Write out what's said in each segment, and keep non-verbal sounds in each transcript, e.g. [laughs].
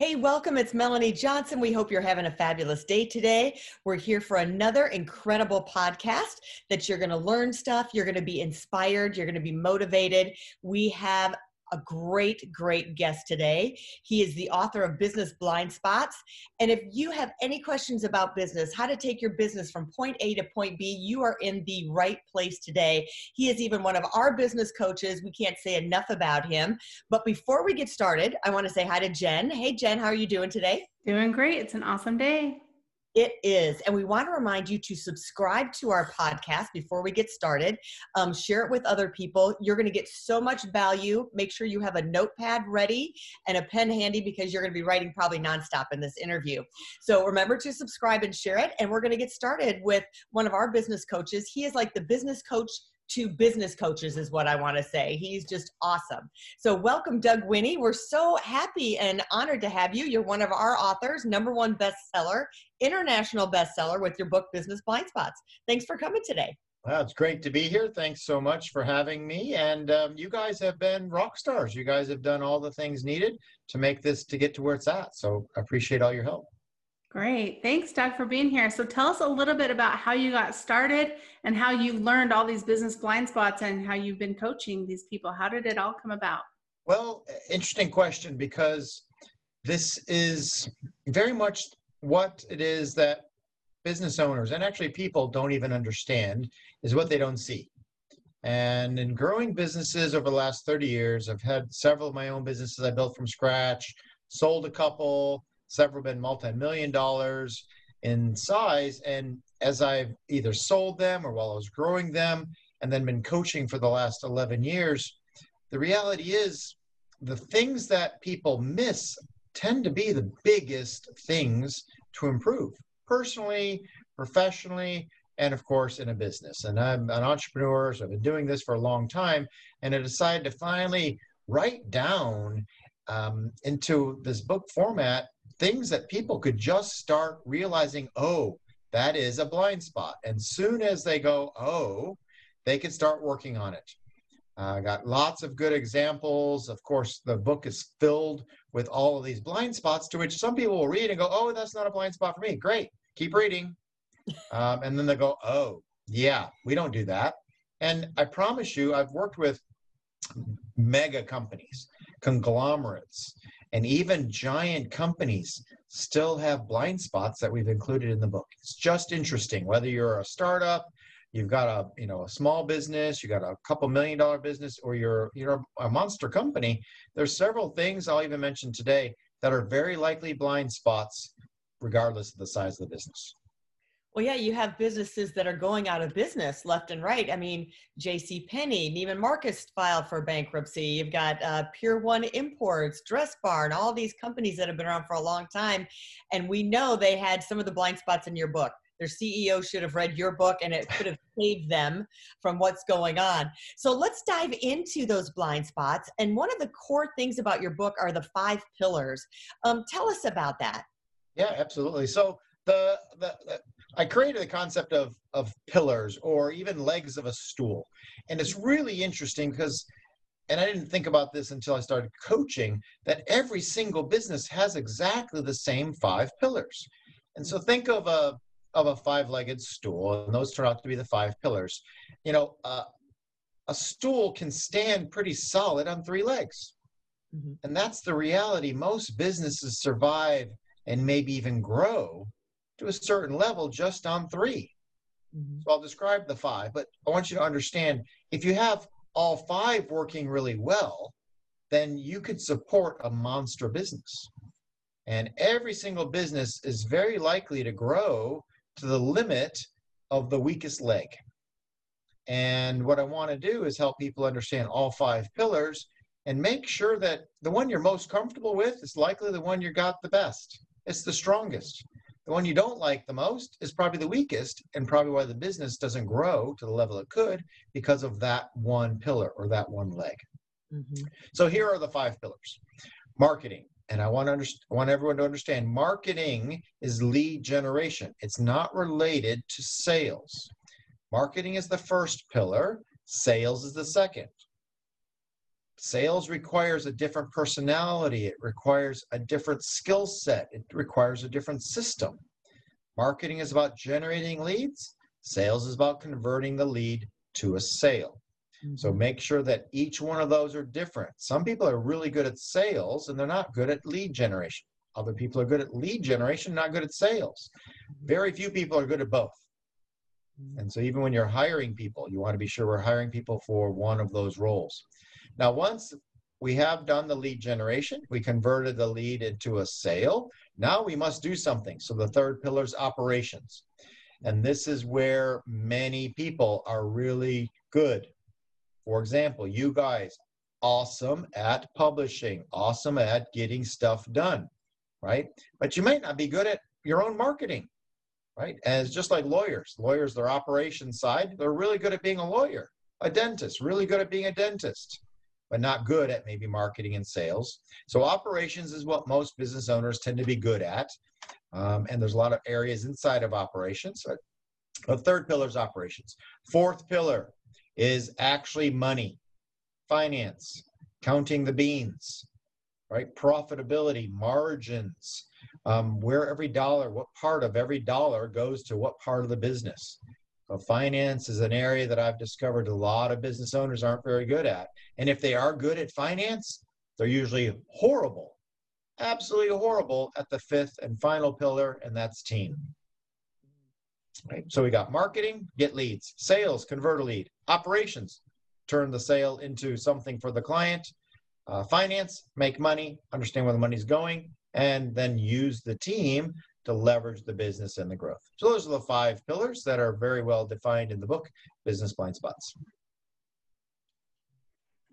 Hey, welcome. It's Melanie Johnson. We hope you're having a fabulous day today. We're here for another incredible podcast that you're going to learn stuff, you're going to be inspired, you're going to be motivated. We have a great, great guest today. He is the author of Business Blind Spots. And if you have any questions about business, how to take your business from point A to point B, you are in the right place today. He is even one of our business coaches. We can't say enough about him. But before we get started, I want to say hi to Jen. Hey, Jen, how are you doing today? Doing great. It's an awesome day. It is. And we want to remind you to subscribe to our podcast before we get started. Um, share it with other people. You're going to get so much value. Make sure you have a notepad ready and a pen handy because you're going to be writing probably nonstop in this interview. So remember to subscribe and share it. And we're going to get started with one of our business coaches. He is like the business coach to business coaches is what I want to say. He's just awesome. So welcome Doug Winnie. We're so happy and honored to have you. You're one of our authors, number one bestseller, international bestseller with your book Business Blind Spots. Thanks for coming today. Well, it's great to be here. Thanks so much for having me. And um, you guys have been rock stars. You guys have done all the things needed to make this to get to where it's at. So appreciate all your help. Great. Thanks, Doug, for being here. So tell us a little bit about how you got started and how you learned all these business blind spots and how you've been coaching these people. How did it all come about? Well, interesting question because this is very much what it is that business owners and actually people don't even understand is what they don't see. And in growing businesses over the last 30 years, I've had several of my own businesses I built from scratch, sold a couple, several been multi-million dollars in size. And as I've either sold them or while I was growing them and then been coaching for the last 11 years, the reality is the things that people miss tend to be the biggest things to improve personally, professionally, and of course in a business. And I'm an entrepreneur, so I've been doing this for a long time, and I decided to finally write down um, into this book format things that people could just start realizing, oh, that is a blind spot. And soon as they go, oh, they can start working on it. I uh, got lots of good examples. Of course, the book is filled with all of these blind spots to which some people will read and go, oh, that's not a blind spot for me. Great, keep reading. Um, and then they go, oh, yeah, we don't do that. And I promise you, I've worked with mega companies, conglomerates, and even giant companies still have blind spots that we've included in the book. It's just interesting whether you're a startup, you've got a you know a small business, you got a couple million dollar business, or you're you're a monster company. There's several things I'll even mention today that are very likely blind spots, regardless of the size of the business. Well, yeah, you have businesses that are going out of business left and right. I mean, J.C. Penney, Neiman Marcus filed for bankruptcy. You've got uh, Pier One Imports, Dress Barn, all these companies that have been around for a long time, and we know they had some of the blind spots in your book. Their CEO should have read your book, and it could have [laughs] saved them from what's going on. So let's dive into those blind spots. And one of the core things about your book are the five pillars. Um, tell us about that. Yeah, absolutely. So the, the, the I created the concept of of pillars or even legs of a stool, and it's really interesting because, and I didn't think about this until I started coaching that every single business has exactly the same five pillars, and so think of a of a five-legged stool, and those turn out to be the five pillars. You know, uh, a stool can stand pretty solid on three legs, mm-hmm. and that's the reality. Most businesses survive and maybe even grow to a certain level just on 3 mm-hmm. So I'll describe the five, but I want you to understand if you have all five working really well, then you could support a monster business. And every single business is very likely to grow to the limit of the weakest leg. And what I want to do is help people understand all five pillars and make sure that the one you're most comfortable with is likely the one you got the best. It's the strongest. The one you don't like the most is probably the weakest, and probably why the business doesn't grow to the level it could because of that one pillar or that one leg. Mm-hmm. So here are the five pillars marketing. And I want, to understand, I want everyone to understand marketing is lead generation. It's not related to sales. Marketing is the first pillar, sales is the second. Sales requires a different personality, it requires a different skill set, it requires a different system. Marketing is about generating leads, sales is about converting the lead to a sale. So mm-hmm. make sure that each one of those are different. Some people are really good at sales and they're not good at lead generation. Other people are good at lead generation, not good at sales. Mm-hmm. Very few people are good at both. Mm-hmm. And so even when you're hiring people, you want to be sure we're hiring people for one of those roles. Now, once we have done the lead generation, we converted the lead into a sale. Now we must do something. So the third pillar is operations. And this is where many people are really good for example, you guys, awesome at publishing, awesome at getting stuff done, right? But you might not be good at your own marketing, right? As just like lawyers, lawyers, their operations side, they're really good at being a lawyer. A dentist, really good at being a dentist, but not good at maybe marketing and sales. So operations is what most business owners tend to be good at. Um, and there's a lot of areas inside of operations. The third pillar is operations. Fourth pillar, is actually money, finance, counting the beans, right? Profitability, margins, um, where every dollar, what part of every dollar goes to what part of the business. So finance is an area that I've discovered a lot of business owners aren't very good at. And if they are good at finance, they're usually horrible, absolutely horrible at the fifth and final pillar, and that's team. Right? So we got marketing, get leads, sales, convert a lead, operations, turn the sale into something for the client, uh, finance, make money, understand where the money's going, and then use the team to leverage the business and the growth. So those are the five pillars that are very well defined in the book, Business Blind Spots.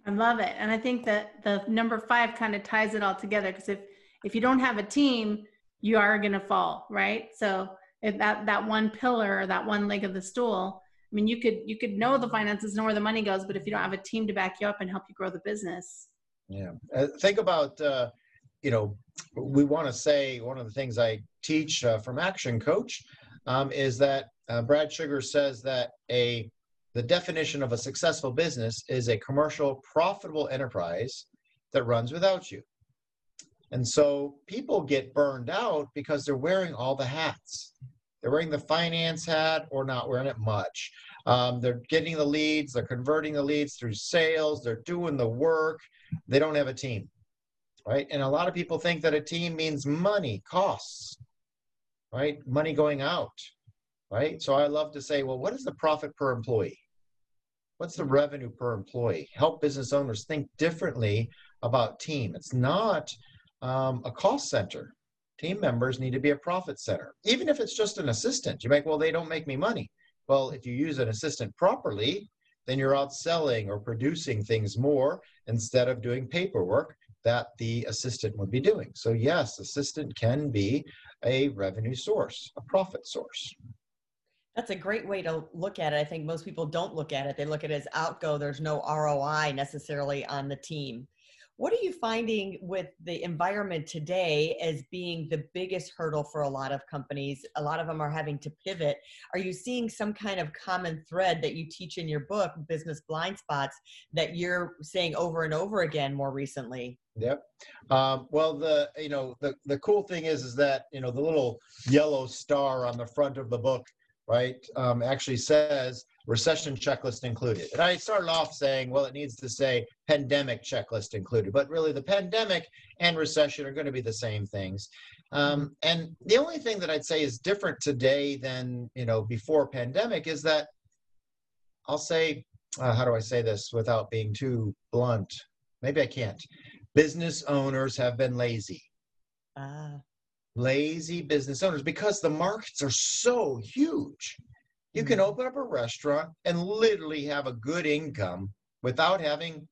I love it. And I think that the number five kind of ties it all together because if if you don't have a team, you are going to fall, right? So if that that one pillar, or that one leg of the stool. I mean, you could you could know the finances, know where the money goes, but if you don't have a team to back you up and help you grow the business. Yeah, uh, think about uh, you know we want to say one of the things I teach uh, from Action Coach um, is that uh, Brad Sugars says that a the definition of a successful business is a commercial profitable enterprise that runs without you. And so people get burned out because they're wearing all the hats. They're wearing the finance hat or not wearing it much. Um, they're getting the leads, they're converting the leads through sales, they're doing the work. They don't have a team, right? And a lot of people think that a team means money, costs, right? Money going out, right? So I love to say, well, what is the profit per employee? What's the revenue per employee? Help business owners think differently about team. It's not um, a cost center. Team members need to be a profit center, even if it's just an assistant. You make, well, they don't make me money. Well, if you use an assistant properly, then you're out selling or producing things more instead of doing paperwork that the assistant would be doing. So, yes, assistant can be a revenue source, a profit source. That's a great way to look at it. I think most people don't look at it. They look at it as outgo. There's no ROI necessarily on the team. What are you finding with the environment today as being the biggest hurdle for a lot of companies? A lot of them are having to pivot. Are you seeing some kind of common thread that you teach in your book, Business Blind Spots, that you're saying over and over again more recently? Yep. Um, well, the you know the the cool thing is is that you know the little yellow star on the front of the book, right, um, actually says recession checklist included. And I started off saying, well, it needs to say pandemic checklist included, but really the pandemic and recession are going to be the same things. Um, and the only thing that I'd say is different today than you know before pandemic is that I'll say, uh, how do I say this without being too blunt? Maybe I can't. Business owners have been lazy. Ah. Lazy business owners because the markets are so huge you can mm-hmm. open up a restaurant and literally have a good income without having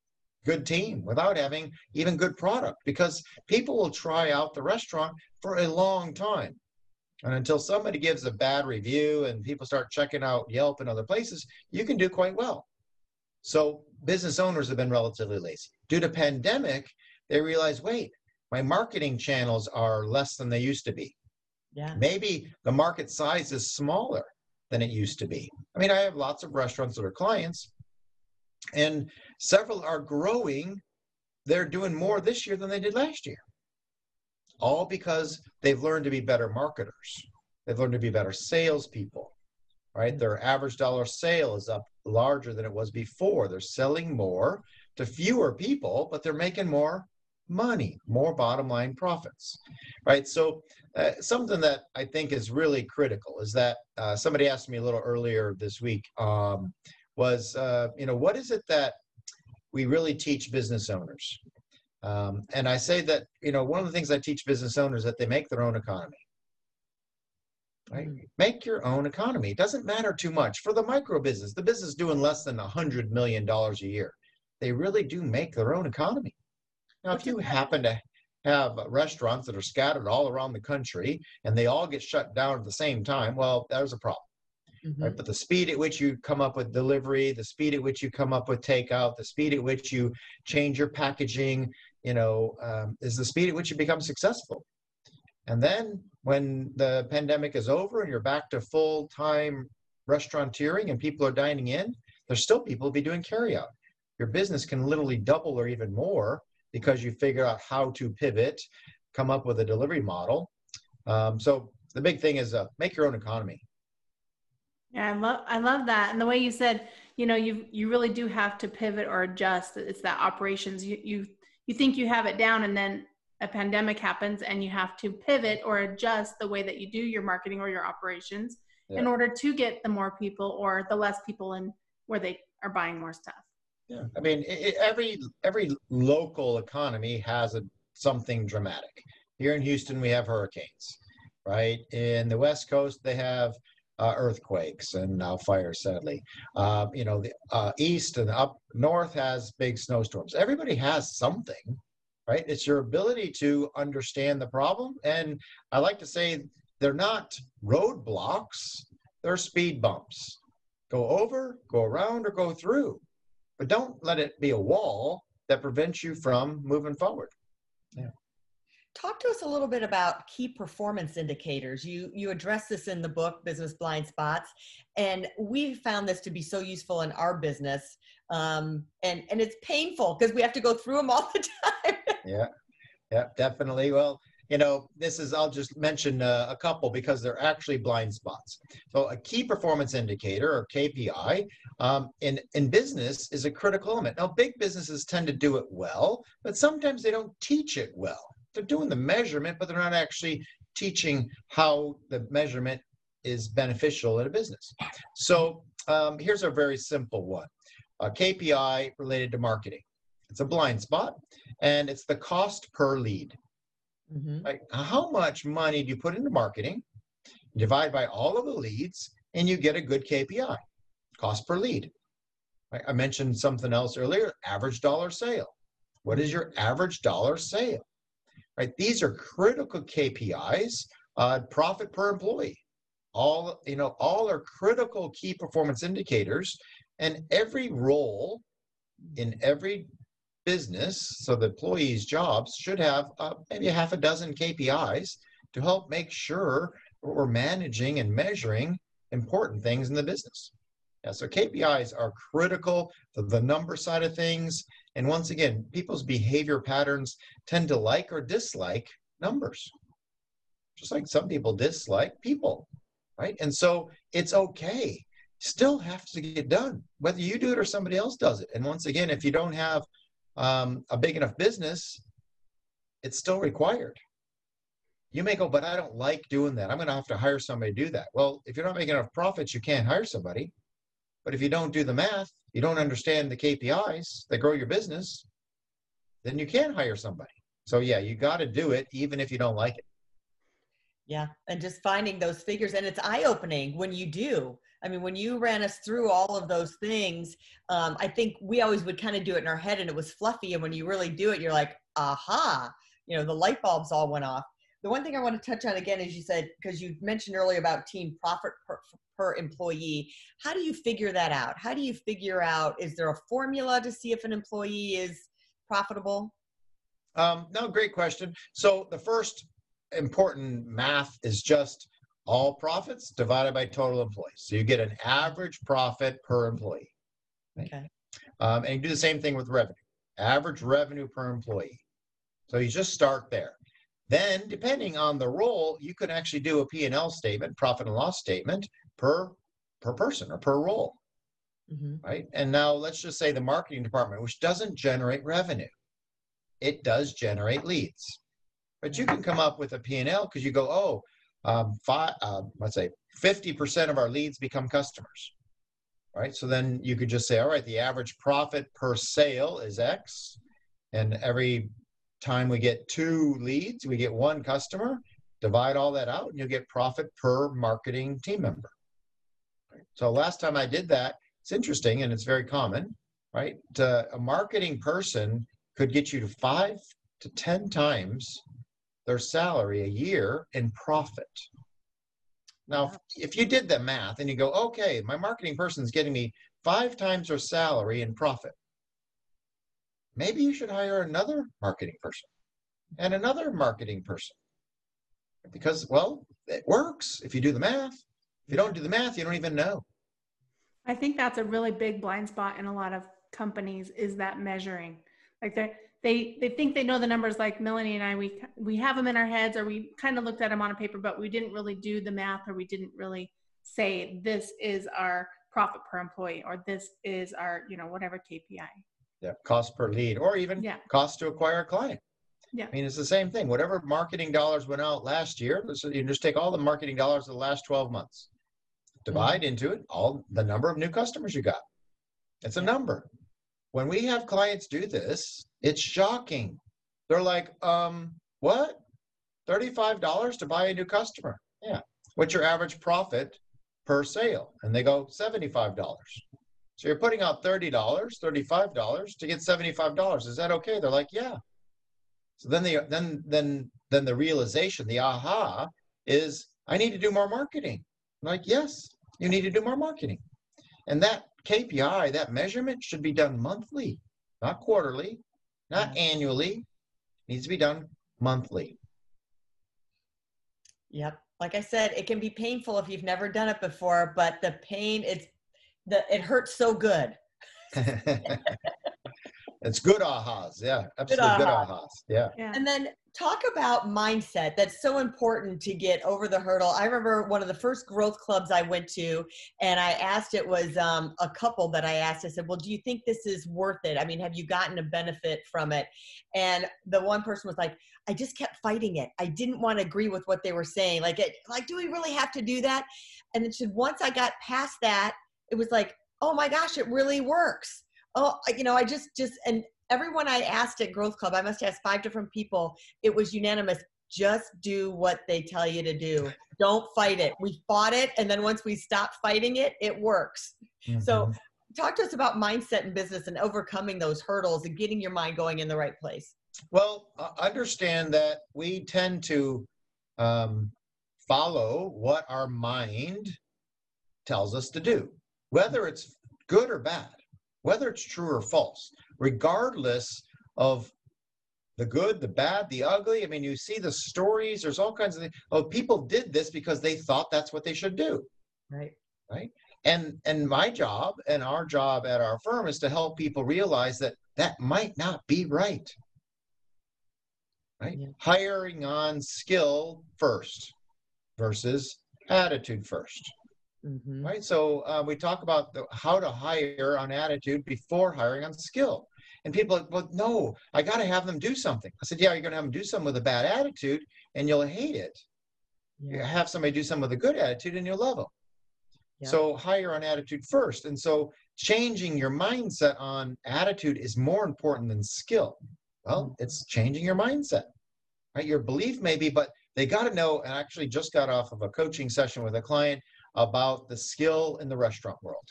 good team, without having even good product, because people will try out the restaurant for a long time. And until somebody gives a bad review and people start checking out Yelp and other places, you can do quite well. So business owners have been relatively lazy. Due to pandemic, they realize, wait, my marketing channels are less than they used to be. Yeah. Maybe the market size is smaller than it used to be. I mean, I have lots of restaurants that are clients, and several are growing. They're doing more this year than they did last year. All because they've learned to be better marketers. They've learned to be better salespeople, right? Their average dollar sale is up larger than it was before. They're selling more to fewer people, but they're making more money, more bottom line profits, right? So, uh, something that I think is really critical is that uh, somebody asked me a little earlier this week um, was, uh, you know, what is it that we really teach business owners? Um, and I say that, you know, one of the things I teach business owners that they make their own economy. Right? Make your own economy. It doesn't matter too much for the micro business. The business doing less than a hundred million dollars a year. They really do make their own economy. Now, if you happen to have restaurants that are scattered all around the country and they all get shut down at the same time, well, there's a problem. Mhm. Right? But the speed at which you come up with delivery, the speed at which you come up with takeout, the speed at which you change your packaging, you know, um, is the speed at which you become successful. And then when the pandemic is over and you're back to full time restauranteering and people are dining in, there's still people be doing carryout. Your business can literally double or even more because you figure out how to pivot, come up with a delivery model. Um, so the big thing is uh, make your own economy. Yeah, I love I love that. And the way you said, you know, you you really do have to pivot or adjust. It's that operations. You you you think you have it down and then a pandemic happens and you have to pivot or adjust the way that you do your marketing or your operations in order to get the more people or the less people in where they are buying more stuff. Yeah, I mean, i i every every local economy has a something dramatic. Here in Houston, we have hurricanes, right? In the West Coast, they have uh, earthquakes and now fires. Sadly, uh, you know, the uh, East and up North has big snowstorms. Everybody has something, right? It's your ability to understand the problem, and I like to say they're not roadblocks; they're speed bumps. Go over, go around, or go through but don't let it be a wall that prevents you from moving forward. Yeah. Talk to us a little bit about key performance indicators. You you address this in the book Business Blind Spots, and we found this to be so useful in our business. Um, and and it's painful because we have to go through them all the [laughs] time. Yeah, yeah, definitely. Well, you know, this is, I'll just mention uh, a couple because they're actually blind spots. So, a key performance indicator or KPI um, in, in business is a critical element. Now, big businesses tend to do it well, but sometimes they don't teach it well. They're doing the measurement, but they're not actually teaching how the measurement is beneficial in a business. So, um, here's a very simple one a KPI related to marketing. It's a blind spot, and it's the cost per lead. Mhm. Like, how much money do you put into marketing? Divide by all of the leads, and you get a good KPI, cost per lead. I mentioned something else earlier: average dollar sale. What is your average dollar sale? Right? These are critical KPIs. Uh, profit per employee. All you know, all are critical key performance indicators, and every role in every business, so the employees' jobs should have uh, maybe a half a dozen KPIs to help make sure we're managing and measuring important things in the business. Yeah, so KPIs are critical to the number side of things. And once again, people's behavior patterns tend to like or dislike numbers, just like some people dislike people, right? And so it's okay. Still have to get done, whether you do it or somebody else does it. And once again, if you don't have um, a big enough business, it's still required. You may go, but I don't like doing that. I'm going to have to hire somebody to do that. Well, if you're not making enough profits, you can't hire somebody. But if you don't do the math, you don't understand the KPIs that grow your business, then you can hire somebody. So yeah, you got to do it even if you don't like it. Yeah, and just finding those figures, and it's eye opening when you do. I mean, when you ran us through all of those things, um, I think we always would kind of do it in our head and it was fluffy. And when you really do it, you're like, aha, you know, the light bulbs all went off. The one thing I want to touch on again is you said, because you mentioned earlier about team profit per, per employee. How do you figure that out? How do you figure out, is there a formula to see if an employee is profitable? Um, no, great question. So the first important math is just all profits divided by total employees. So you get an average profit per employee. Okay. Um, and you do the same thing with revenue, average revenue per employee. So you just start there. Then, depending on the role, you can actually do a P&L statement, profit and loss statement per per person or per role, hmm right? And now let's just say the marketing department, which doesn't generate revenue, it does generate leads. But you can come up with a P&L because you go, oh, um, five, uh, let's say 50% of our leads become customers, right? So then you could just say, all right, the average profit per sale is X, and every time we get two leads, we get one customer. Divide all that out, and you'll get profit per marketing team member. So last time I did that, it's interesting and it's very common, right? Uh, a marketing person could get you to five to 10 times their salary a year in profit. Now, Wow. if you did the math and you go, okay, my marketing person is getting me five times their salary in profit, maybe you should hire another marketing person and another marketing person. Because, well, it works if you do the math. If you don't do the math, you don't even know. I think that's a really big blind spot in a lot of companies is that measuring. Like they they they think they know the numbers like Melanie and I we we have them in our heads or we kind of looked at them on a paper but we didn't really do the math or we didn't really say this is our profit per employee or this is our you know whatever KPI. Yeah, cost per lead, or even Yeah. cost to acquire a client. Yeah. I mean, it's the same thing. Whatever marketing dollars went out last year, so you just take all the marketing dollars of the last 12 months, divide mm-hmm. into it all the number of new customers you got. It's a number. When we have clients do this, it's shocking. They're like, um, what? $35 to buy a new customer. Yeah. What's your average profit per sale? And they go $75. So you're putting out $30, $35 to get $75. Is that okay? They're like, yeah. So then the then then then the realization, the aha is I need to do more marketing. I'm like, yes, you need to do more marketing. And that KPI, that measurement should be done monthly, not quarterly, not mm. annually. It needs to be done monthly. Yep. Like I said, it can be painful if you've never done it before, but the pain, it's the it hurts so good. [laughs] it's good ahas. Yeah, absolutely good, ahas. ahas. Yeah. Yeah. And then talk about mindset. That's so important to get over the hurdle. I remember one of the first growth clubs I went to, and I asked it was um, a couple that I asked. I said, "Well, do you think this is worth it? I mean, have you gotten a benefit from it?" And the one person was like, "I just kept fighting it. I didn't want to agree with what they were saying. Like, it, like, do we really have to do that?" And it said, once I got past that, it was like, "Oh my gosh, it really works." Oh, you know, I just just and everyone I asked at Growth Club, I must ask five different people. It was unanimous. Just do what they tell you to do. Don't fight it. We fought it, and then once we stopped fighting it, it works. So, Mhm. talk to us about mindset in business and overcoming those hurdles and getting your mind going in the right place. Well, understand that we tend to um, follow what our mind tells us to do, whether it's good or bad, whether it's true or false, regardless of the good, the bad, the ugly. I mean, you see the stories, there's all kinds of things. Oh, people did this because they thought that's what they should do Right. Right. And and my job and our job at our firm is to help people realize that that might not be right right Yeah. hiring on skill first versus attitude first Mm-hmm. right so uh, we talk about the, how to hire on attitude before hiring on skill and people are like, well no i got to have them do something i said yeah you're going to have them do something with a bad attitude and you'll hate it you have somebody do something with a good attitude and you'll love them. Yeah. So hire on attitude first. And so changing your mindset on attitude is more important than skill. Well, it's changing your mindset. Right? Your belief maybe, but they got to know. And I actually just got off of a coaching session with a client about the skill in the restaurant world.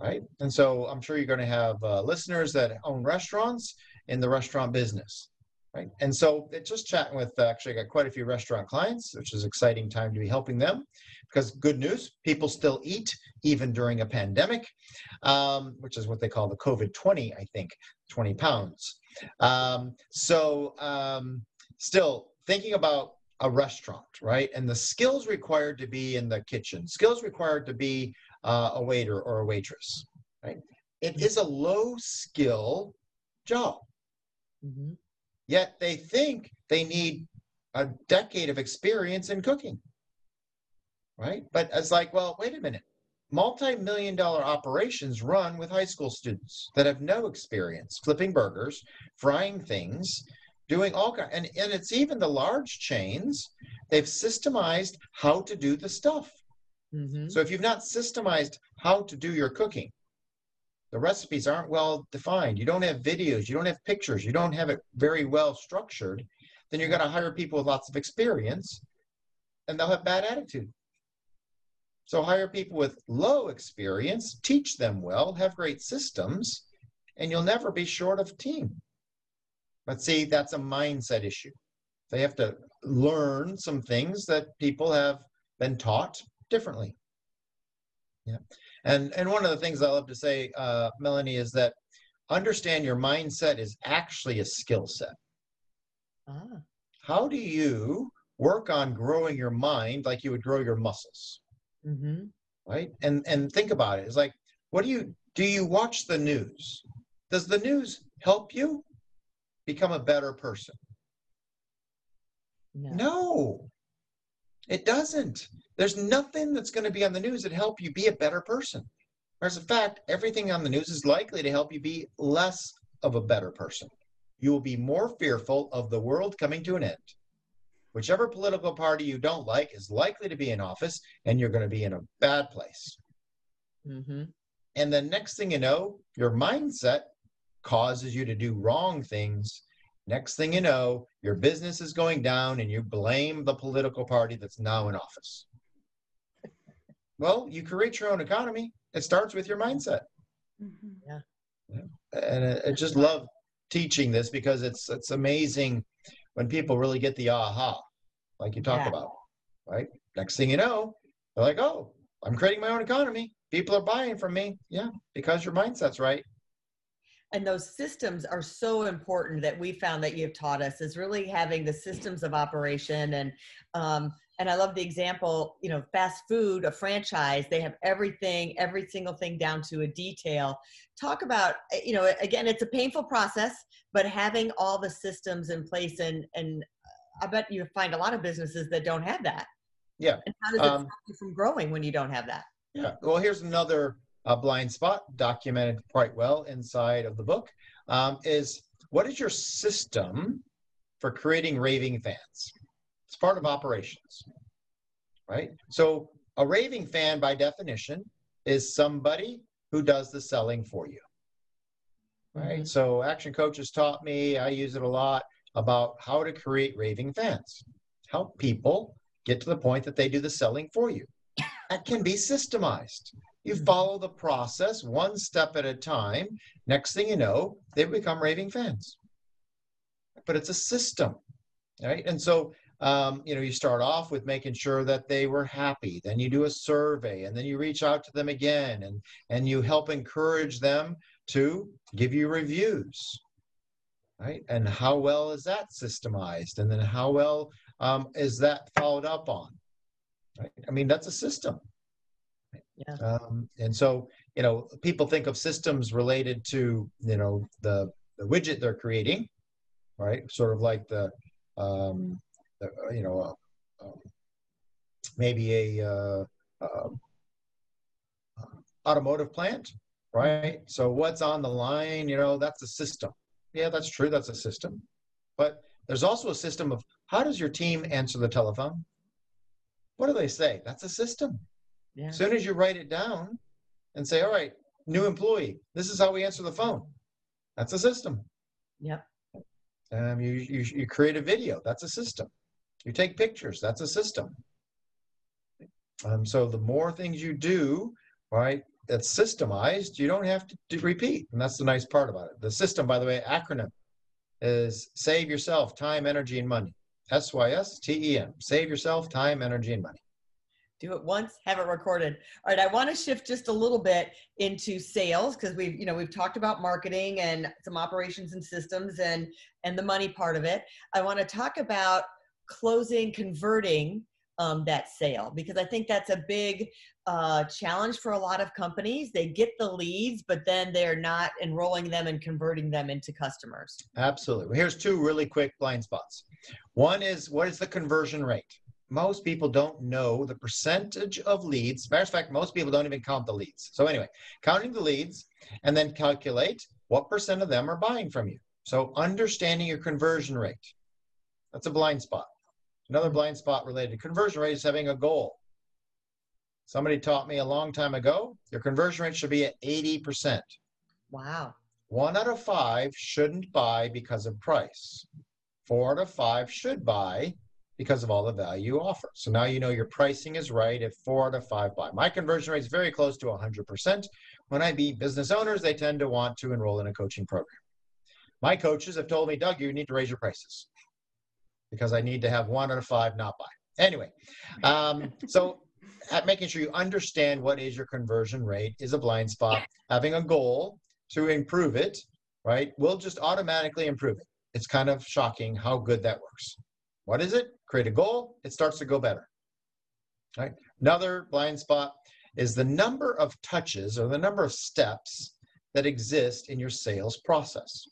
Right. And so I'm sure you're going to have uh, listeners that own restaurants in the restaurant business. Right. And so it's just chatting with uh, actually I got quite a few restaurant clients, which is exciting time to be helping them because good news, people still eat even during a pandemic, um, which is what they call the COVID 20, I think, 20 pounds. Um, so um, still thinking about a restaurant, right? And the skills required to be in the kitchen, skills required to be uh, a waiter or a waitress, right? It is a low skill job. Mhm. Yet they think they need a decade of experience in cooking, right? But it's like, well, wait a minute. Multi-million dollar operations run with high school students that have no experience flipping burgers, frying things, doing all kind, and, and it's even the large chains. They've systemized how to do the stuff. Mhm. So if you've not systemized how to do your cooking, the recipes aren't well defined, you don't have videos, you don't have pictures, you don't have it very well structured, then you're going to hire people with lots of experience and they'll have bad attitude. So hire people with low experience, teach them well, have great systems, and you'll never be short of team. But see, that's a mindset issue. They have to learn some things that people have been taught differently. Yeah. And and one of the things I love to say, uh, Melanie, is that understand your mindset is actually a skill set. Ah, How do you work on growing your mind like you would grow your muscles? Mm-hmm. Right? And and think about it. It's like, what do you do you watch the news? Does the news help you become a better person? No. No, it doesn't. There's nothing that's going to be on the news that help you be a better person. As a fact, everything on the news is likely to help you be less of a better person. You will be more fearful of the world coming to an end. Whichever political party you don't like is likely to be in office, and you're going to be in a bad place. Mhm. And the next thing you know, your mindset causes you to do wrong things. Next thing you know, your business is going down and you blame the political party that's now in office. Well, you create your own economy. It starts with your mindset. Mhm. And I, I just love teaching this because it's it's amazing when people really get the aha, like you talk Yeah. about, right? Next thing you know, they're like, oh, I'm creating my own economy. People are buying from me. Yeah, because your mindset's right. And those systems are so important that we found that you've taught us is really having the systems of operation and um, and i love the example you know fast food a franchise they have everything every single thing down to a detail talk about eh, you know again it's a painful process but having all the systems in place and and i bet you find a lot of businesses that don't have that Yeah. and how does it Um, stop you from growing when you don't have that Yeah. Well, here's another uh, blind spot documented quite well inside of the book. Um, is what is your system for creating raving fans? It's part of operations, right? So a raving fan, by definition, is somebody who does the selling for you, right? Mhm. So Action Coach has taught me. I use it a lot about how to create raving fans. Help people get to the point that they do the selling for you. That can be systemized. You Mhm. follow the process one step at a time. Next thing you know, they become raving fans. But it's a system, right? And so, um, you know, you start off with making sure that they were happy. Then you do a survey, and then you reach out to them again, and and you help encourage them to give you reviews, right? And how well is that systemized? And then how well um, is that followed up on? Right? I mean, that's a system. Yeah. Um, and so, you know, people think of systems related to, you know, the, the widget they're creating, right? Sort of like the, um, the uh, you know, uh, um, maybe a uh, uh, automotive plant, right? So what's on the line, you know, that's a system. Yeah, that's true. That's a system. But there's also a system of how does your team answer the telephone? What do they say? That's a system. Yeah As soon as you write it down and say, all right, new employee, this is how we answer the phone. That's a system. yep Um, you, you, you create a video. That's a system. You take pictures. That's a system. Um, so the more things you do, right, that's systemized, you don't have to do, repeat. And that's the nice part about it. The system, by the way, acronym is save yourself time, energy, and money. S Y S T E M. Save yourself time, energy, and money. Do it once have it recorded all right i want to shift just a little bit into sales because we've you know we've talked about marketing and some operations and systems and and the money part of it i want to talk about closing converting um, that sale because i think that's a big uh, challenge for a lot of companies they get the leads but then they're not enrolling them and converting them into customers Absolutely. Here's two really quick blind spots. One is what is the conversion rate? Most people don't know the percentage of leads. Matter of fact, most people don't even count the leads. So, anyway, counting the leads and then calculate what percent of them are buying from you. So, understanding your conversion rate. That's a blind spot. Another hmm. blind spot related to conversion rate is having a goal. Somebody taught me a long time ago your conversion rate should be at 80%. wow One out of five shouldn't buy because of price. Four out of five should buy because of all the value you offer. So now you know your pricing is right if four out of five buy. My conversion rate is very close to 100%. When I meet business owners, they tend to want to enroll in a coaching program. My coaches have told me, Doug, you need to raise your prices because I need to have one out of five not buy. Anyway, um, so at making sure you understand what is your conversion rate is a blind spot. Having a goal to improve it, right, will just automatically improve it. It's kind of shocking how good that works. What is it? Create a goal, it starts to go better. Right? Another blind spot is the number of touches or the number of steps that exist in your sales process.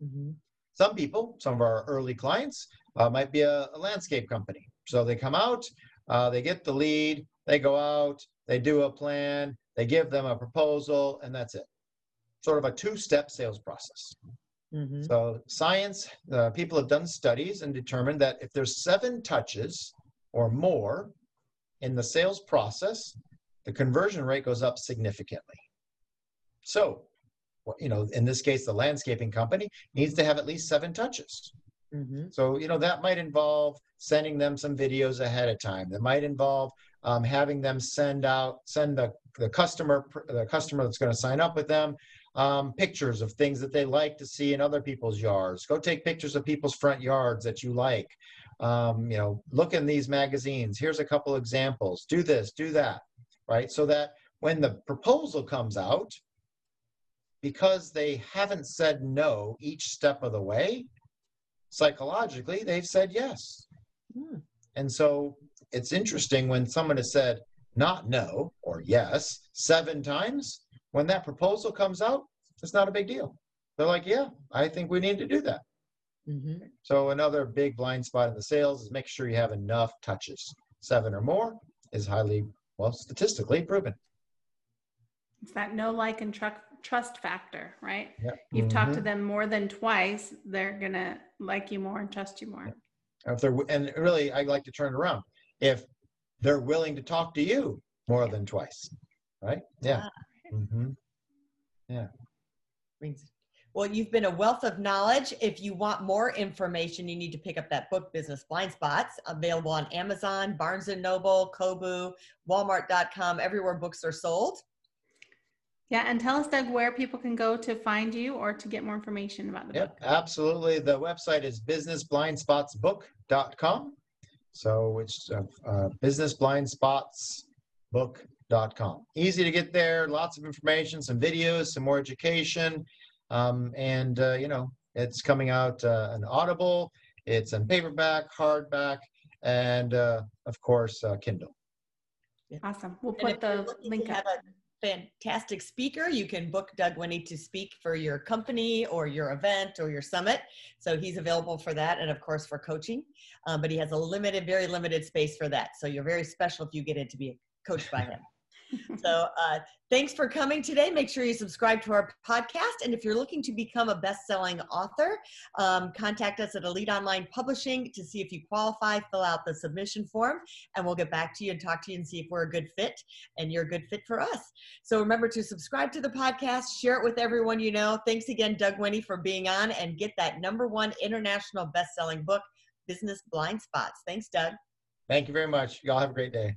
Mhm. Some people, some of our early clients, uh, might be a, a landscape company. So they come out, uh, they get the lead, they go out, they do a plan, they give them a proposal, and that's it. Sort of a two step sales process. Mhm. So science, uh, people have done studies and determined that if there's seven touches or more in the sales process, the conversion rate goes up significantly. So, you know, in this case, the landscaping company needs to have at least seven touches. Mhm. So, you know, that might involve sending them some videos ahead of time. That might involve um, having them send out, send the, the customer, the customer that's going to sign up with them, um, pictures of things that they like to see in other people's yards. Go take pictures of people's front yards that you like. Um, you know, look in these magazines. Here's a couple examples. Do this, do that, right? So that when the proposal comes out, because they haven't said no each step of the way, psychologically, they've said yes. Hmm. And so it's interesting when someone has said not no or yes seven times, when that proposal comes out, it's not a big deal. They're like, yeah, I think we need to do that. Mhm. So another big blind spot in the sales is make sure you have enough touches. Seven or more is highly, well, statistically proven. It's that no like and tru- trust factor, right? Yeah. You've talked Mhm. to them more than twice, they're gonna like you more and trust you more. If they're, and really, I like to turn it around. If they're willing to talk to you more than twice, right? Yeah. Hmm Brings- Well, you've been a wealth of knowledge. If you want more information, you need to pick up that book, Business Blind Spots, available on Amazon, Barnes and Noble, Kobo, Walmart.com, everywhere books are sold. Yeah, and tell us, Doug, where people can go to find you or to get more information about the Yep, book. absolutely. The website is businessblindspotsbook.com. So it's uh, uh, businessblindspotsbook.com. Easy to get there, lots of information, some videos, some more education. Um, and, uh, you know, it's coming out uh, an Audible, it's in paperback, hardback, and uh, of course, uh, Kindle. Awesome. We'll put the link to up. a fantastic speaker, you can book Doug Winnie to speak for your company or your event or your summit. So he's available for that and, of course, for coaching. Um, but he has a limited, very limited space for that. So you're very special if you get in to be coached by him. So uh, thanks for coming today. Make sure you subscribe to our podcast. And if you're looking to become a best-selling author, um, contact us at Elite Online Publishing to see if you qualify. Fill out the submission form, and we'll get back to you and talk to you and see if we're a good fit and you're a good fit for us. So remember to subscribe to the podcast, share it with everyone you know. Thanks again, Doug Winnie, for being on and get that number one international best-selling book, Business Blind Spots. Thanks, Doug. Thank you very much. Y'all have a great day.